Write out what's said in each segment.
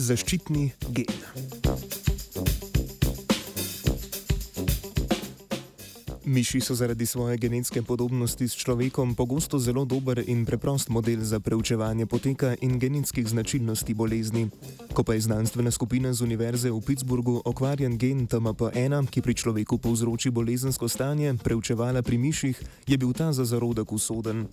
zaščitni gen. Miši so zaradi svoje genetske podobnosti s človekom pogosto zelo dober in preprost model za preučevanje poteka in genetskih značilnosti bolezni. Ko pa je znanstvena skupina z Univerze v Pittsburghu okvarjen gen TMP1, ki pri človeku povzroči bolezensko stanje, preučevala pri miših, je bil ta za zarodek usoden.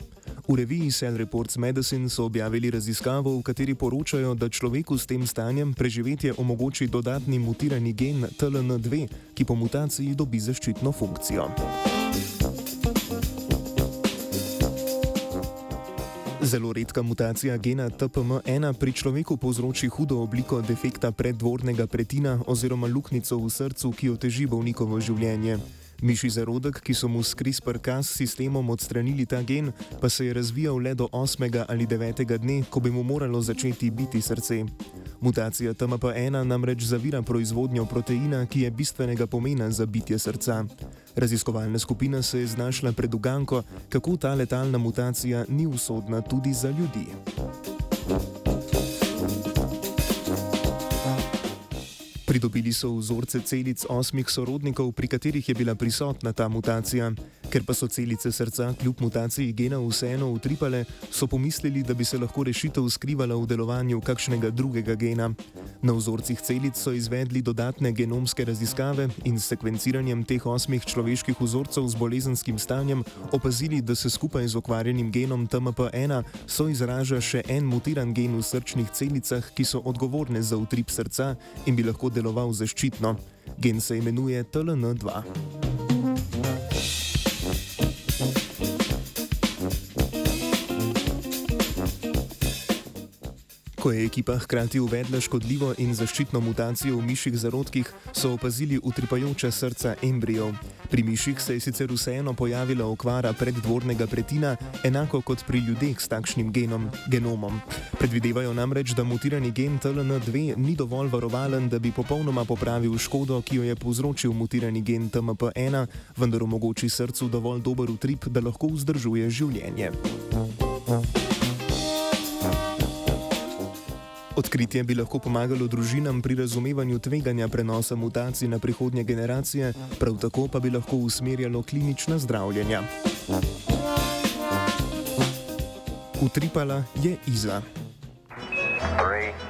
V reviji Cell Reports Medicine so objavili raziskavo, v kateri poročajo, da človeku s tem stanjem preživetje omogoči dodatni mutirani gen TLN2, ki po mutaciji dobi zaščitno funkcijo. Zelo redka mutacija gena TPM1 pri človeku povzroči hudo obliko defekta preddvornega pretina oziroma luknjico v srcu, ki oteži bolnikovo življenje. Miši zarodek, ki so mu s CRISPR-Cas sistemom odstranili ta gen, pa se je razvijal le do 8. ali 9. dne, ko bi mu moralo začeti biti srce. Mutacija TMP1 namreč zavira proizvodnjo proteina, ki je bistvenega pomena za bitje srca. Raziskovalna skupina se je znašla pred uganko, kako ta letalna mutacija ni usodna tudi za ljudi. Pridobili so vzorce celic osmih sorodnikov, pri katerih je bila prisotna ta mutacija. Ker pa so celice srca kljub mutaciji gena vseeno utripale, so pomislili, da bi se lahko rešitev skrivala v delovanju kakšnega drugega gena. Na vzorcih celic so izvedli dodatne genomske raziskave in s sekvenciranjem teh osmih človeških vzorcev z bolezenskim stanjem opazili, da se skupaj z okvarjenim genom TMP1 so izraža še en mutiran gen v srčnih celicah, ki so odgovorne za utrip srca in bi lahko deloval zaščitno. Gen se imenuje TLN2. Ko je ekipa hkrati uvedla škodljivo in zaščitno mutacijo v miših zarodkih, so opazili utripajoča srca embrijev. Pri miših se je sicer vseeno pojavila okvara preddvornega pretina, enako kot pri ljudeh s takšnim genom, genomom. Predvidevajo namreč, da mutirani gen TLN2 ni dovolj varovalen, da bi popolnoma popravil škodo, ki jo je povzročil mutirani gen TMP1, vendar omogoči srcu dovolj dober utrip, da lahko vzdržuje življenje. Odkritje bi lahko pomagalo družinam pri razumevanju tveganja prenosa mutacij na prihodnje generacije, prav tako pa bi lahko usmerjalo klinična zdravljenja. Utripala je Iza. Three.